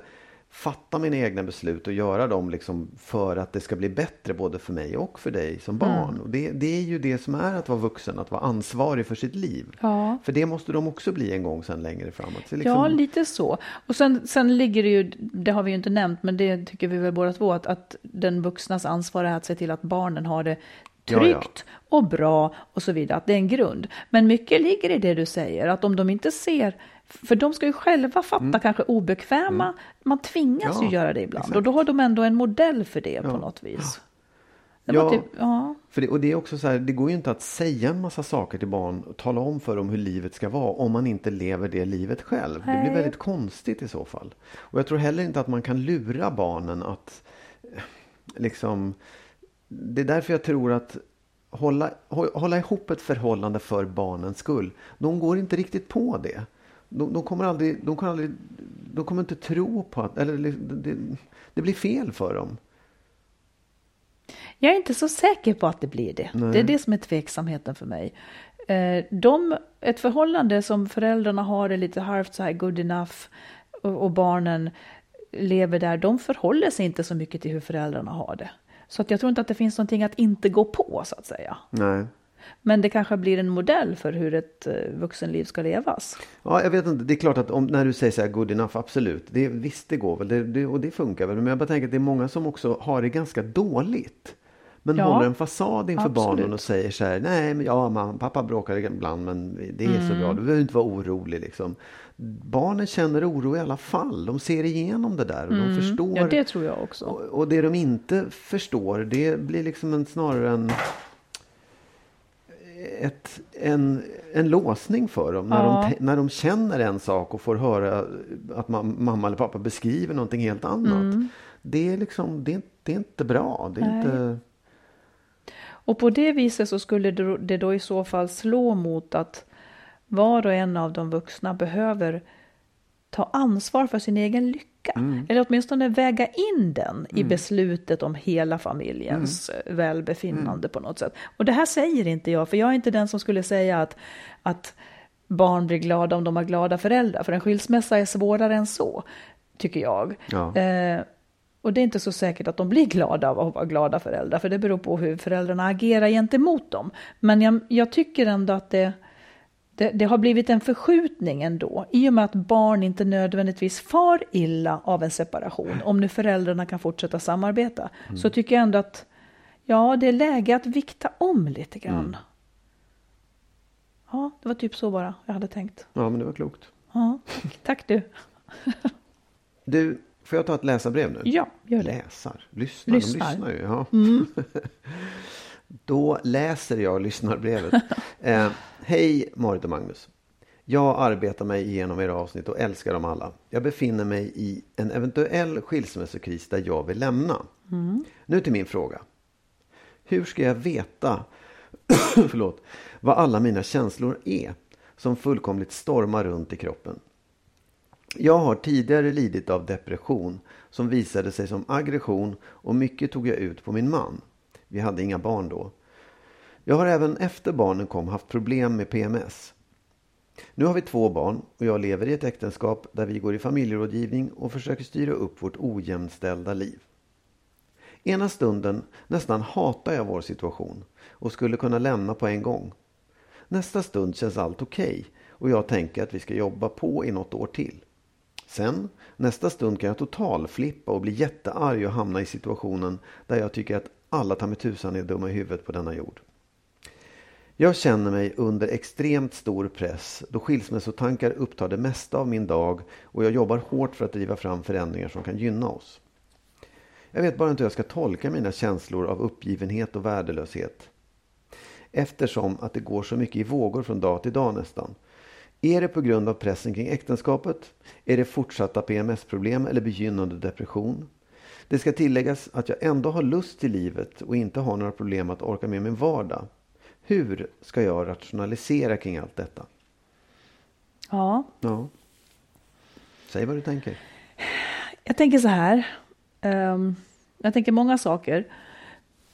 fatta mina egna beslut och göra dem liksom för att det ska bli bättre både för mig och för dig som barn. Mm. Och det, det är ju det som är att vara vuxen, att vara ansvarig för sitt liv. Ja. För det måste de också bli en gång sen längre framåt. Liksom, Ja, lite så. Och sen, sen ligger det ju, det har vi ju inte nämnt, men det tycker vi väl båda två, att, att den vuxnas ansvar är att se till att barnen har det Ja, tryggt och bra och så vidare, att det är en grund. Men mycket ligger i det du säger, att om de inte ser, för de ska ju själva fatta kanske obekväma, man tvingas Mm. Ja, ju göra det ibland, exakt. och då har de ändå en modell för det på Ja. något vis. Ja. typ, ja. För det, och det är också så här, det går ju inte att säga en massa saker till barn och tala om för dem hur livet ska vara om man inte lever det livet själv. Det blir Nej. väldigt konstigt i så fall. Och jag tror heller inte att man kan lura barnen att eh, liksom det är därför jag tror att hålla, hå- hålla ihop ett förhållande för barnens skull. De går inte riktigt på det. De, de kommer aldrig, de kommer aldrig, de kommer inte tro på att, eller det, det, det blir fel för dem. Jag är inte så säker på att det blir det. Nej. Det är det som är tveksamheten för mig. Eh, De, ett förhållande som föräldrarna har är lite halvt så här good enough och, och barnen lever där, de förhåller sig inte så mycket till hur föräldrarna har det. Så att jag tror inte att det finns någonting att inte gå på så att säga. Nej. Men det kanske blir en modell för hur ett eh, vuxenliv ska levas. Ja, jag vet inte. Det är klart att om, när du säger så här good enough, absolut. Det, visst, det går väl. Det, det, och det funkar väl. Men jag bara tänker att det är många som också har det ganska dåligt. Men Ja, håller en fasad inför absolut. barnen och säger så här. Nej, men ja, man, pappa bråkar ibland, men det är så Mm. bra. Du behöver inte vara orolig liksom. Barnen känner oro i alla fall. De ser igenom det där och de förstår. Mm. Ja, det tror jag också. Och, och det de inte förstår, det blir liksom en, snarare en, ett, en, en låsning för dem. När, Ja. de, när de känner en sak och får höra att mam, mamma eller pappa beskriver någonting helt annat. Det, är liksom, det, är, det är inte bra. Det är Nej. inte, Och på det viset så skulle det då i så fall slå mot att var och en av de vuxna behöver ta ansvar för sin egen lycka. Eller åtminstone väga in den i beslutet om hela familjens eh, välbefinnande på något sätt. Och det här säger inte jag, för jag är inte den som skulle säga att, att barn blir glada om de har glada föräldrar. För en skilsmässa är svårare än så, tycker jag. Ja. Eh, och det är inte så säkert att de blir glada av att vara glada föräldrar, för det beror på hur föräldrarna agerar gentemot dem. Men jag, jag tycker ändå att det, det, det har blivit en förskjutning ändå, i och med att barn inte nödvändigtvis far illa av en separation, om nu föräldrarna kan fortsätta samarbeta. Så tycker jag ändå att ja, det är läge att vikta om lite grann. Ja, det var typ så bara jag hade tänkt. ja, men det var klokt. Ja, tack du. Du, får jag ta ett läsarbrev nu? Ja, gör det. Läsar? Lyssnar? Lyssnar. De lyssnar ju. Ja. Då läser jag lyssnarbrevet. eh, Hej Marit och Magnus. Jag arbetar mig igenom era avsnitt och älskar dem alla. Jag befinner mig i en eventuell skilsmässokris där jag vill lämna. Nu till min fråga. Hur ska jag veta förlåt, vad alla mina känslor är som fullkomligt stormar runt i kroppen? Jag har tidigare lidit av depression som visade sig som aggression och mycket tog jag ut på min man. Vi hade inga barn då. Jag har även efter barnen kom haft problem med PMS. Nu har vi två barn och jag lever i ett äktenskap där vi går i familjerådgivning och försöker styra upp vårt ojämställda liv. Ena stunden nästan hatar jag vår situation och skulle kunna lämna på en gång. Nästa stund känns allt okej och jag tänker att vi ska jobba på i något år till. Sen, nästa stund kan jag totalflippa och bli jättearg och hamna i situationen där jag tycker att alla ta mig tusan är dumma i huvudet på denna jord. Jag känner mig under extremt stor press då skilsmässotankar upptar det mesta av min dag och jag jobbar hårt för att driva fram förändringar som kan gynna oss. Jag vet bara inte hur jag ska tolka mina känslor av uppgivenhet och värdelöshet. Eftersom att det går så mycket i vågor från dag till dag nästan. Är det på grund av pressen kring äktenskapet? Är det fortsatta PMS-problem eller begynnande depression? Det ska tilläggas att jag ändå har lust till livet och inte har några problem att orka med min vardag. Hur ska jag rationalisera kring allt detta? Ja, Ja. Säg vad du tänker. Jag tänker så här. ehm, jag tänker många saker.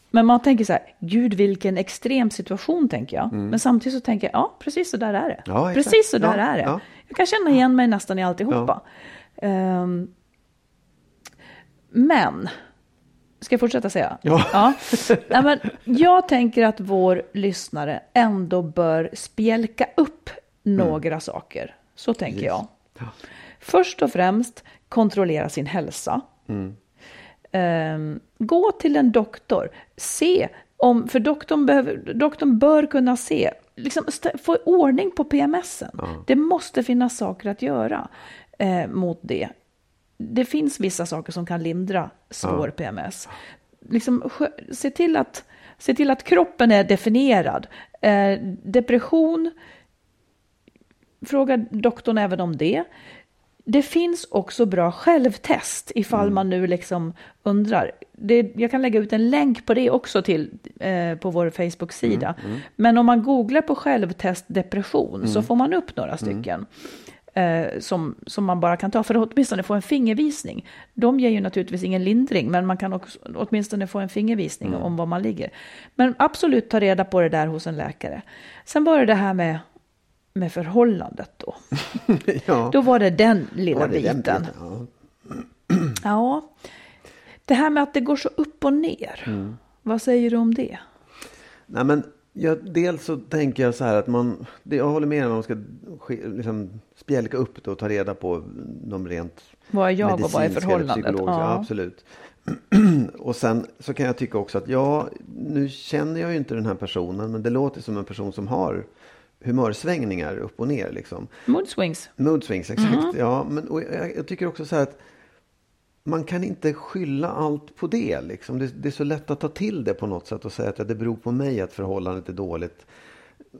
Men man tänker så här, gud vilken extrem situation tänker jag. Men samtidigt så tänker jag, ja precis så där är det. Mm. Ja, precis så där Ja, är det. ja. Jag kan känna igen mig nästan i alltihopa. Ehm, Men, ska jag fortsätta säga? Ja. ja. Nej, men jag tänker att vår lyssnare ändå bör spjälka upp några saker. Så tänker Yes. jag. Först och främst kontrollera sin hälsa. Ehm, gå till en doktor. Se om, för doktorn, behöver, doktorn bör kunna se, liksom få ordning på PMSen. Det måste finnas saker att göra eh, mot det. Det finns vissa saker som kan lindra svår PMS. Liksom, se, till att, se till att kroppen är definierad. Eh, depression, fråga doktorn även om det. Det finns också bra självtest ifall man nu liksom undrar. Det, jag kan lägga ut en länk på det också till, eh, på vår Facebook-sida. Men om man googlar på självtest depression så får man upp några stycken. Eh, som, som man bara kan ta för att åtminstone få en fingervisning. De ger ju naturligtvis ingen lindring, men man kan också, åtminstone få en fingervisning om var man ligger. Men absolut ta reda på det där hos en läkare. Sen var det det här med, med förhållandet då. ja. Då var det den lilla Var det den biten. biten? Ja. Ja, det här med att det går så upp och ner. Mm. Vad säger du om det? Nej, men jag, dels så tänker jag så här att man, det, jag håller med om att man ska ske- liksom, spjälka upp det och ta reda på de rent Vad är jag och vad är förhållandet? Ja. Ja. absolut. och sen så kan jag tycka också att ja, nu känner jag ju inte den här personen, men det låter som en person som har humörsvängningar upp och ner liksom. Mood swings. Mood swings, exakt. Ja, men, jag, jag tycker också så här att man kan inte skylla allt på det. Liksom. Det, det är så lätt att ta till det på något sätt och säga att det beror på mig att förhållandet är dåligt.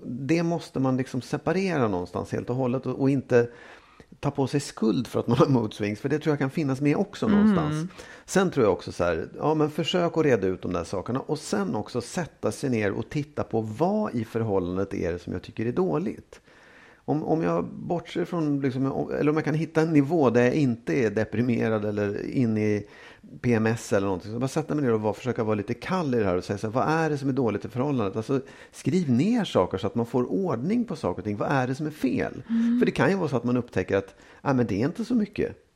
Det måste man liksom separera någonstans helt och hållet och, och inte ta på sig skuld för att man har mood swings. För det tror jag kan finnas med också någonstans. Sen tror jag också så här, ja men försök att reda ut de där sakerna och sen också sätta sig ner och titta på vad i förhållandet är det som jag tycker är dåligt. Om, om jag bortser från, liksom, eller om jag kan hitta en nivå där jag inte är deprimerad eller inne i PMS eller någonting. Så bara sätta mig ner och vara, försöka vara lite kall i det här och säga så här, vad är det som är dåligt i förhållandet? Alltså, skriv ner saker så att man får ordning på saker och ting. Vad är det som är fel? För det kan ju vara så att man upptäcker att ah, men det är inte så mycket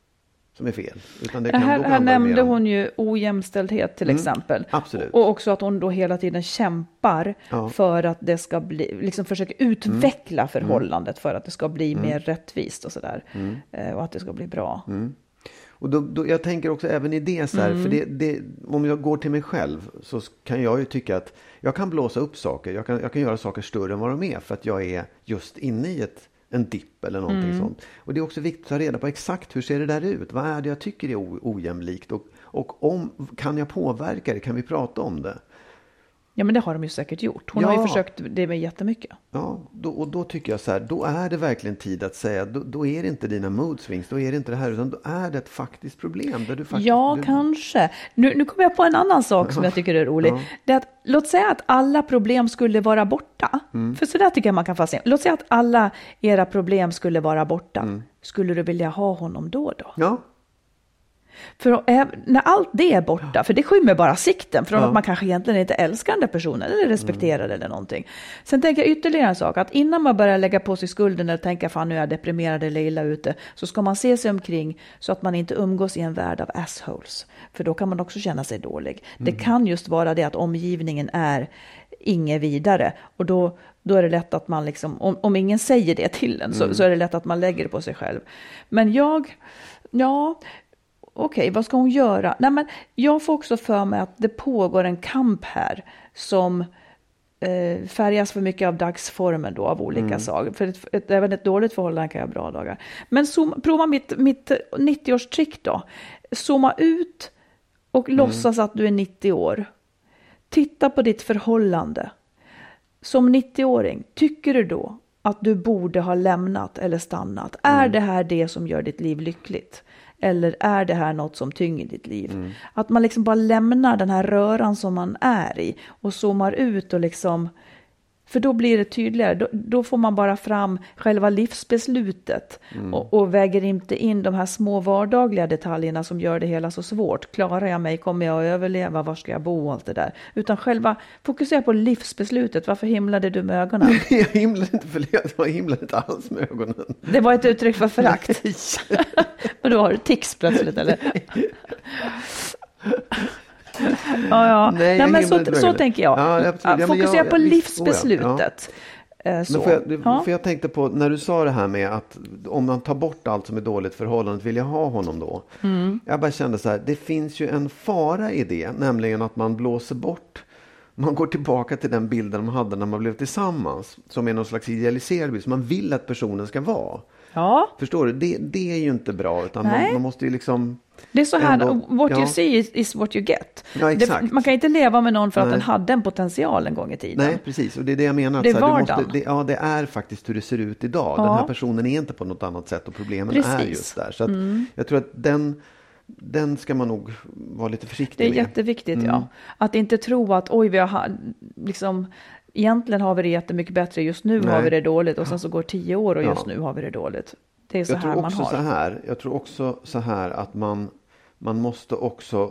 som är fel. Utan det kan, Här, här nämnde hon ju ojämställdhet till exempel. absolut. Och också att hon då hela tiden kämpar Ja. Mm. för att det ska bli, liksom försöker utveckla förhållandet för att det ska bli mer rättvist och sådär. Mm. Eh, och att det ska bli bra. Och då, då, jag tänker också även i det så här, Mm. för det, det, om jag går till mig själv så kan jag ju tycka att jag kan blåsa upp saker. Jag kan, jag kan göra saker större än vad de är för att jag är just inne i ett, en dipp eller någonting Mm. sånt. Och det är också viktigt att ta reda på exakt hur ser det där ut? Vad är det jag tycker är ojämlikt? Och, och om, kan jag påverka det? Kan vi prata om det? Ja men det har de ju säkert gjort. Hon Ja. har ju försökt det med jättemycket. Ja, då, och då tycker jag så här, då är det verkligen tid att säga, då, då är det inte dina mood swings, då är det inte det här, utan då är det ett faktiskt problem. Där du faktiskt, Ja, du, kanske. Nu, nu kommer jag på en annan sak som jag tycker är rolig. Ja. Det är att, låt säga att alla problem skulle vara borta. Mm. För så där tycker jag man kan fascinera. Låt säga att alla era problem skulle vara borta. Mm. Skulle du vilja ha honom då då? Ja, För när allt det är borta, för det skymmer bara sikten från Ja. att man kanske egentligen inte älskar den där personen eller respekterar eller någonting. Sen tänker jag ytterligare en sak, att innan man börjar lägga på sig skulden eller tänka fan nu är jag deprimerad eller illa ute, så ska man se sig omkring så att man inte umgås i en värld av assholes. För då kan man också känna sig dålig. Det kan just vara det att omgivningen är inget vidare och då, då är det lätt att man liksom, om, om ingen säger det till en så, så är det lätt att man lägger det på sig själv. Men jag, ja, okej, vad ska hon göra? Nej, men jag får också för mig att det pågår en kamp här som eh, färgas för mycket av dagsformen då, av olika slag. För ett, ett, även ett dåligt förhållande kan jag ha bra dagar. Men zoom, prova mitt, mitt 90-årstrick då. Zooma ut och låtsas att du är 90 år. Titta på ditt förhållande. Som 90-åring, tycker du då att du borde ha lämnat eller stannat? Är det här det som gör ditt liv lyckligt? Eller är det här något som tynger ditt liv? Att man liksom bara lämnar den här röran som man är i och zoomar ut och liksom För då blir det tydligare. Då, då får man bara fram själva livsbeslutet Mm. och, och väger inte in de här små vardagliga detaljerna som gör det hela så svårt. Klarar jag mig? Kommer jag att överleva? Var ska jag bo? Och allt det där. Utan själva fokusera på livsbeslutet. Varför himlade du med ögonen? Jag himlade inte, för jag himlade inte alls med ögonen. Det var ett uttryck för förakt. Men då har du tics plötsligt eller? ja, ja. Nej, Nej, jag men så, så tänker jag. Ja, Fokusera jag- på visst, oh ja. livsbeslutet. Eh, Så. Men för jag, ja. för jag tänkte på när du sa det här med att om man tar bort allt som är dåligt förhållandet, vill jag ha honom då? Mm. Jag bara kände så här, det finns ju en fara i det, nämligen att man blåser bort man går tillbaka till den bilden man hade när man blev tillsammans. Som är någon slags idealiserad bild som man vill att personen ska vara. Ja, Förstår du? Det, det är ju inte bra. Utan man, man måste ju liksom... det är så här, Ändå, what ja. you see is, is what you get. Ja. Det, man kan inte leva med någon för att Nej. den hade en potential en gång i tiden. Nej, precis. Och det är det jag menar. att Det är så här, vardagen. måste, det, ja, det är faktiskt hur det ser ut idag. Ja. Den här personen är inte på något annat sätt och problemen är Precis. Mm. just där. Så att jag tror att den, den ska man nog vara lite försiktig Det är med. jätteviktigt, Mm. ja. Att inte tro att oj, vi har ha- liksom Egentligen har vi det jättemycket bättre, just nu Nej. har vi det dåligt och sen så går tio år och Ja. just nu har vi det dåligt. Det är så Jag här tror man också har. så här. Jag tror också så här att man, man måste också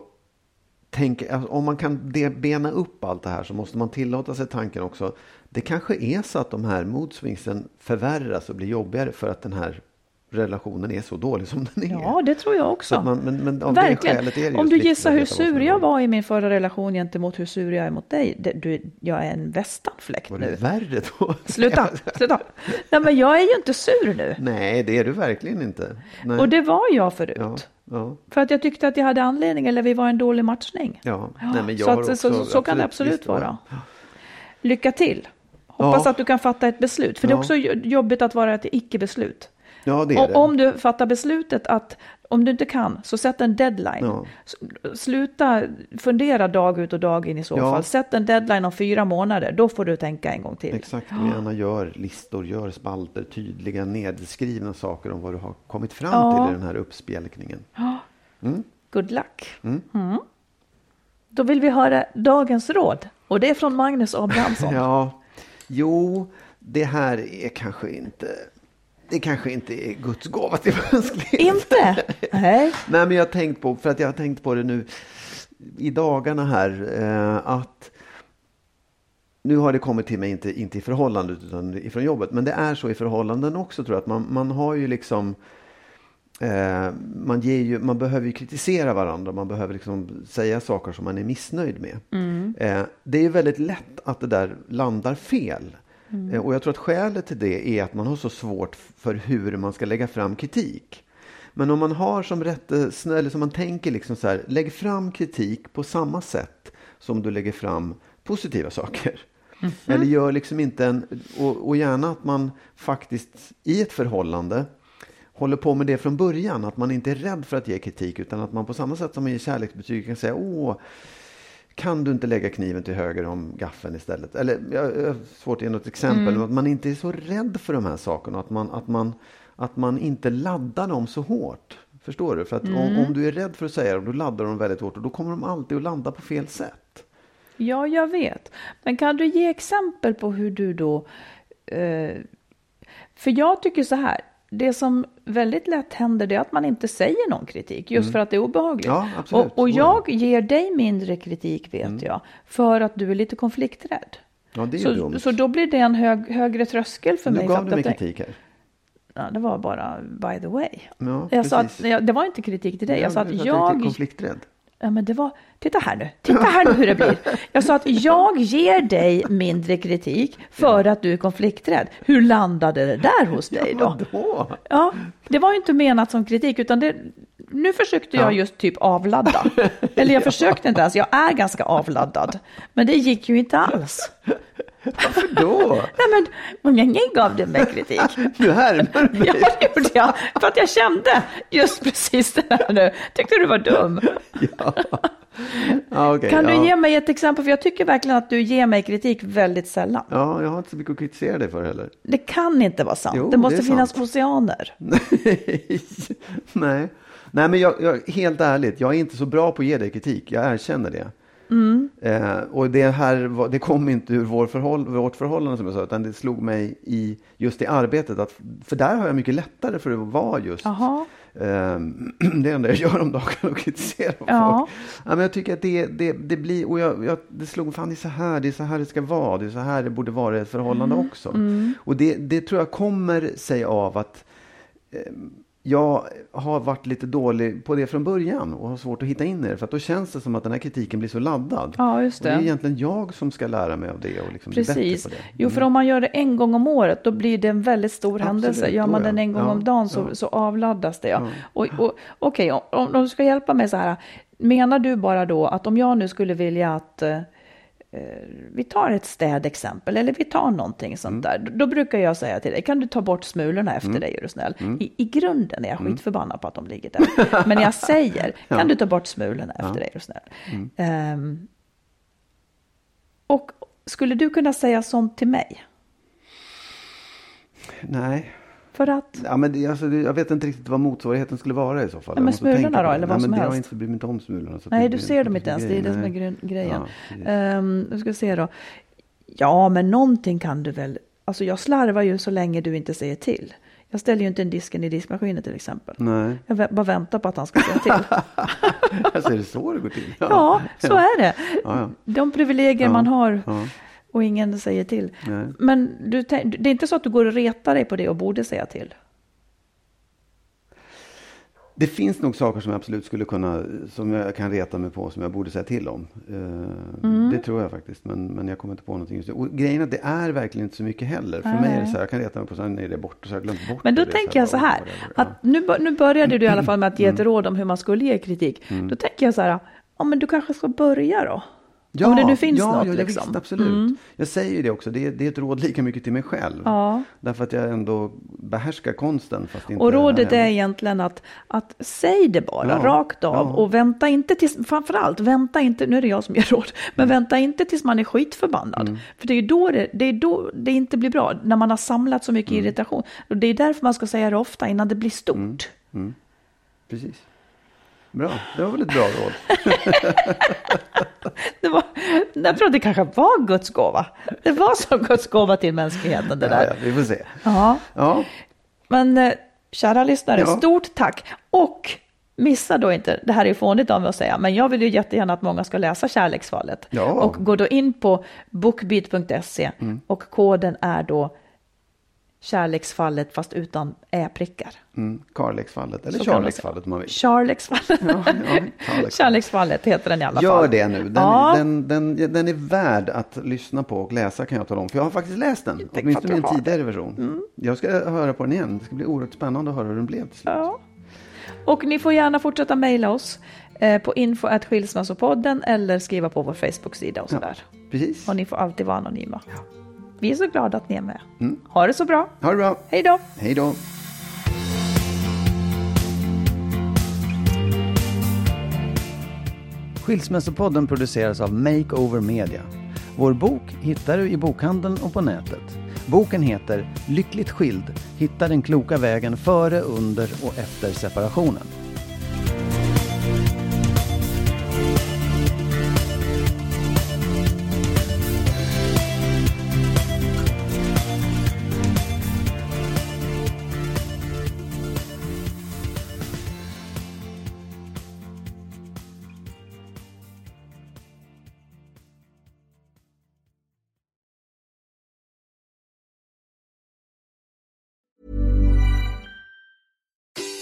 tänka, alltså, om man kan bena upp allt det här så måste man tillåta sig tanken också. Det kanske är så att de här modswingsen förvärras och blir jobbigare för att den här relationen är så dålig som den är. Ja, det tror jag Så också. man, men, men av det Verkligen. skälet är det Om du gissar hur sur jag var i min förra relation gentemot hur sur jag är mot dig. Det, du, jag är en västanfläkt Var nu. det värre då? Sluta, sluta. Nej, men jag är ju inte sur nu. Nej, det är du verkligen inte. Nej. Och det var jag förut. ja, ja, För att jag tyckte att jag hade anledning, eller vi var en dålig matchning. ja. Nej, men jag så, att, också, så, så kan det absolut vara. Lycka till. Hoppas Ja. att du kan fatta ett beslut. För det är Ja. också jobbigt att vara ett icke-beslut. Ja, det är Och det. om du fattar beslutet att om du inte kan, så sätt en deadline. Ja. Sluta fundera dag ut och dag in i så Ja. fall. Sätt en deadline om fyra månader, då får du tänka en gång till. Exakt, och gärna gör listor, gör spalter, tydliga nedskrivna saker om vad du har kommit fram Ja. till i den här uppspjälkningen. Good luck. Mm. Mm. Då vill vi höra dagens råd. Och det är från Magnus Abrahamsson. Ja, jo, det här är kanske inte, det kanske inte är Guds gåva till mänskligheten. Inte? Nej. Nej, men jag har tänkt på, för att jag har tänkt på det nu i dagarna här, eh, att nu har det kommit till mig, inte, inte i förhållandet utan ifrån jobbet, men det är så i förhållanden också tror jag, att man, man har ju liksom eh, man, ger ju, man behöver ju kritisera varandra, man behöver liksom säga saker som man är missnöjd med. Eh, det är ju väldigt lätt att det där landar fel. Eh, och jag tror att skälet till det är att man har så svårt för hur man ska lägga fram kritik. Men om man har som rättesnö, eller som man tänker liksom så här, lägg fram kritik på samma sätt som du lägger fram positiva saker. Eller gör liksom inte en, och, och gärna att man faktiskt i ett förhållande håller på med det från början. Att man inte är rädd för att ge kritik utan att man på samma sätt som i kärleksbetyg kan säga åh, kan du inte lägga kniven till höger om gaffeln istället? Eller jag jag har svårt att ge något exempel, men att man inte är så rädd för de här sakerna. Att man, att man, att man inte laddar dem så hårt. Förstår du? För att om, om du är rädd för att säga dem, då laddar de väldigt hårt och då kommer de alltid att landa på fel sätt. Ja, jag vet. Men kan du ge exempel på hur du då... Eh, för jag tycker så här, det som väldigt lätt händer det är att man inte säger någon kritik, just för att det är obehagligt. Mm. Ja, och, och är. Mm. jag ger dig mindre kritik, vet jag, för att du är lite konflikträdd. Ja, det är Så, dumt. så då blir det en hög, högre tröskel för nu mig. gav för du att mig jag kritik här. Ja, det var bara by the way. Ja, jag sa att, det var inte kritik till dig, jag sa att du är jag... lite konflikträdd. Ja, men det var, titta här nu, titta här nu hur det blir. Jag sa att jag ger dig mindre kritik för att du är konflikträdd. Hur landade det där hos dig då? Ja, det var ju inte menat som kritik, utan det, nu försökte jag Ja. just typ avladda. Eller jag försökte inte ens, jag är ganska avladdad. Men det gick ju inte alls. Varför då? Nej men, jag gav du mig kritik. Nu härmar du mig. Ja, det gjorde jag. För att jag kände just precis det här nu. Tyckte du var dum. Ja, okej, Kan ja. du ge mig ett exempel? För jag tycker verkligen att du ger mig kritik väldigt sällan. Ja, jag har inte så mycket att kritisera dig för heller. Det kan inte vara sant. Jo, det måste det finnas sant. oceaner. Nej. Nej, men jag, jag, helt ärligt, jag är inte så bra på att ge dig kritik. Jag erkänner det. Eh, och det här det kom inte ur vår förhåll, vårt förhållande som jag sa, utan det slog mig i just i arbetet. Att, för där har jag mycket lättare för att vara just Jaha. Eh, det enda jag gör om dagen och kritiserar Ja. folk. Ja, men jag tycker att det, det, det blir, och jag, jag, det slog fan det är så här, det är så här det ska vara, det är så här det borde vara i ett förhållande Mm. också. Och det, det tror jag kommer sig av att eh, jag har varit lite dålig på det från början och har svårt att hitta in i det. För att då känns det som att den här kritiken blir så laddad. Ja, just Och det är det. egentligen jag som ska lära mig av det och liksom bli Precis. bättre på det. Jo, för om man gör det en gång om året, då blir det en väldigt stor Absolut, händelse. Gör man den en gång Ja, om dagen så, ja. så avladdas det. Ja. Och, och, Okej, om, om du ska hjälpa mig så här. Menar du bara då att om jag nu skulle vilja att eh, vi tar ett städexempel eller vi tar någonting sånt Mm. där. Då brukar jag säga till dig, kan du ta bort smulorna efter dig är du snäll. Mm. I, I grunden är jag skitförbannad på att de ligger där. Men jag säger, kan du ta bort smulorna efter dig är du snäll. Mm. Ehm, och skulle du kunna säga sånt till mig? Nej. För att, Ja, men det, alltså, det, jag vet inte riktigt vad motsvarigheten skulle vara i så fall. Ja, men smulorna då, eller vad Nej, som men helst? Jag inte, bryr mig inte om smulorna. Nej du ser dem inte ens, riktigt det är det som är grej, grejen. Ja. Ehm, nu ska vi se då. Ja, men någonting kan du väl, alltså jag slarvar ju så länge du inte säger till. Jag ställer ju inte en disken i diskmaskinen till exempel. Nej, Jag vä- bara väntar på att han ska säga till. alltså är det så det går till? ja, så är det. Ja, ja. De privilegier Ja, man har ja. Och ingen säger till. Nej. Men du, det är inte så att du går och retar dig på det och borde säga till? Det finns nog saker som jag absolut skulle kunna, som jag kan reta mig på, som jag borde säga till om. Eh, Mm. Det tror jag faktiskt, men, men jag kommer inte på någonting just nu. Och grejen är att det är verkligen inte så mycket heller. För mig är det så här, jag kan reta mig på, sen är det borta, så jag glömt bort Men då det. tänker jag så här, att nu, nu började du i alla fall med att ge ett Mm. råd om hur man skulle ge kritik. Då tänker jag så här, ja men du kanske ska börja då? Ja, om det nu finns ja, något ja, liksom. Visst, absolut. Jag säger ju det också, det är, det är ett råd lika mycket till mig själv. Ja. Därför att jag ändå behärskar konsten. Fast inte Och rådet är egentligen att, att säg det bara Ja, rakt av ja. och vänta inte tills, framförallt vänta inte, nu är det jag som ger råd, men Mm. vänta inte tills man är skitförbannad. För det är då det, det är då det inte blir bra, när man har samlat så Mm. mycket irritation. Och det är därför man ska säga det ofta innan det blir stort. Precis. Bra, det var väl ett bra råd. Det var, jag tror det kanske var Guds gåva. Det var som Guds gåva till mänskligheten det Ja, ja, där. vi får se. Ja. Ja, Men eh, kära lyssnare, Ja. stort tack. Och missa då inte, det här är fånigt av mig att säga, men jag vill ju jättegärna att många ska läsa Kärleksfallet. Ja. Mm. Och gå då in på bookbeat.se och koden är då Kärleksfallet fast utan ä-prickar. mm, Karleksfallet, eller Kärleksfallet om man vill. Kärleksfallet. Ja, ja, Kärleksfallet. Heter den i alla fall. Gör det nu. Den, Ja. den, den, den är värd att lyssna på och läsa kan jag tala om. För jag har faktiskt läst den. Åtminstone i en tidigare version. Jag ska höra på den igen. Det ska bli oerhört spännande att höra hur den blev till slut. Ja. Och ni får gärna fortsätta mejla oss eh, på info.skilsmässopodden eller skriva på vår Facebook-sida och sådär. Precis. Och ni får alltid vara anonyma. Vi är så glada att ni är med. Ha det så bra. Ha det bra. Hej då! Hej då. Skilsmässopodden produceras av Makeover Media. Vår bok hittar du i bokhandeln och på nätet. Boken heter Lyckligt skild. Hitta den kloka vägen före, under och efter separationen.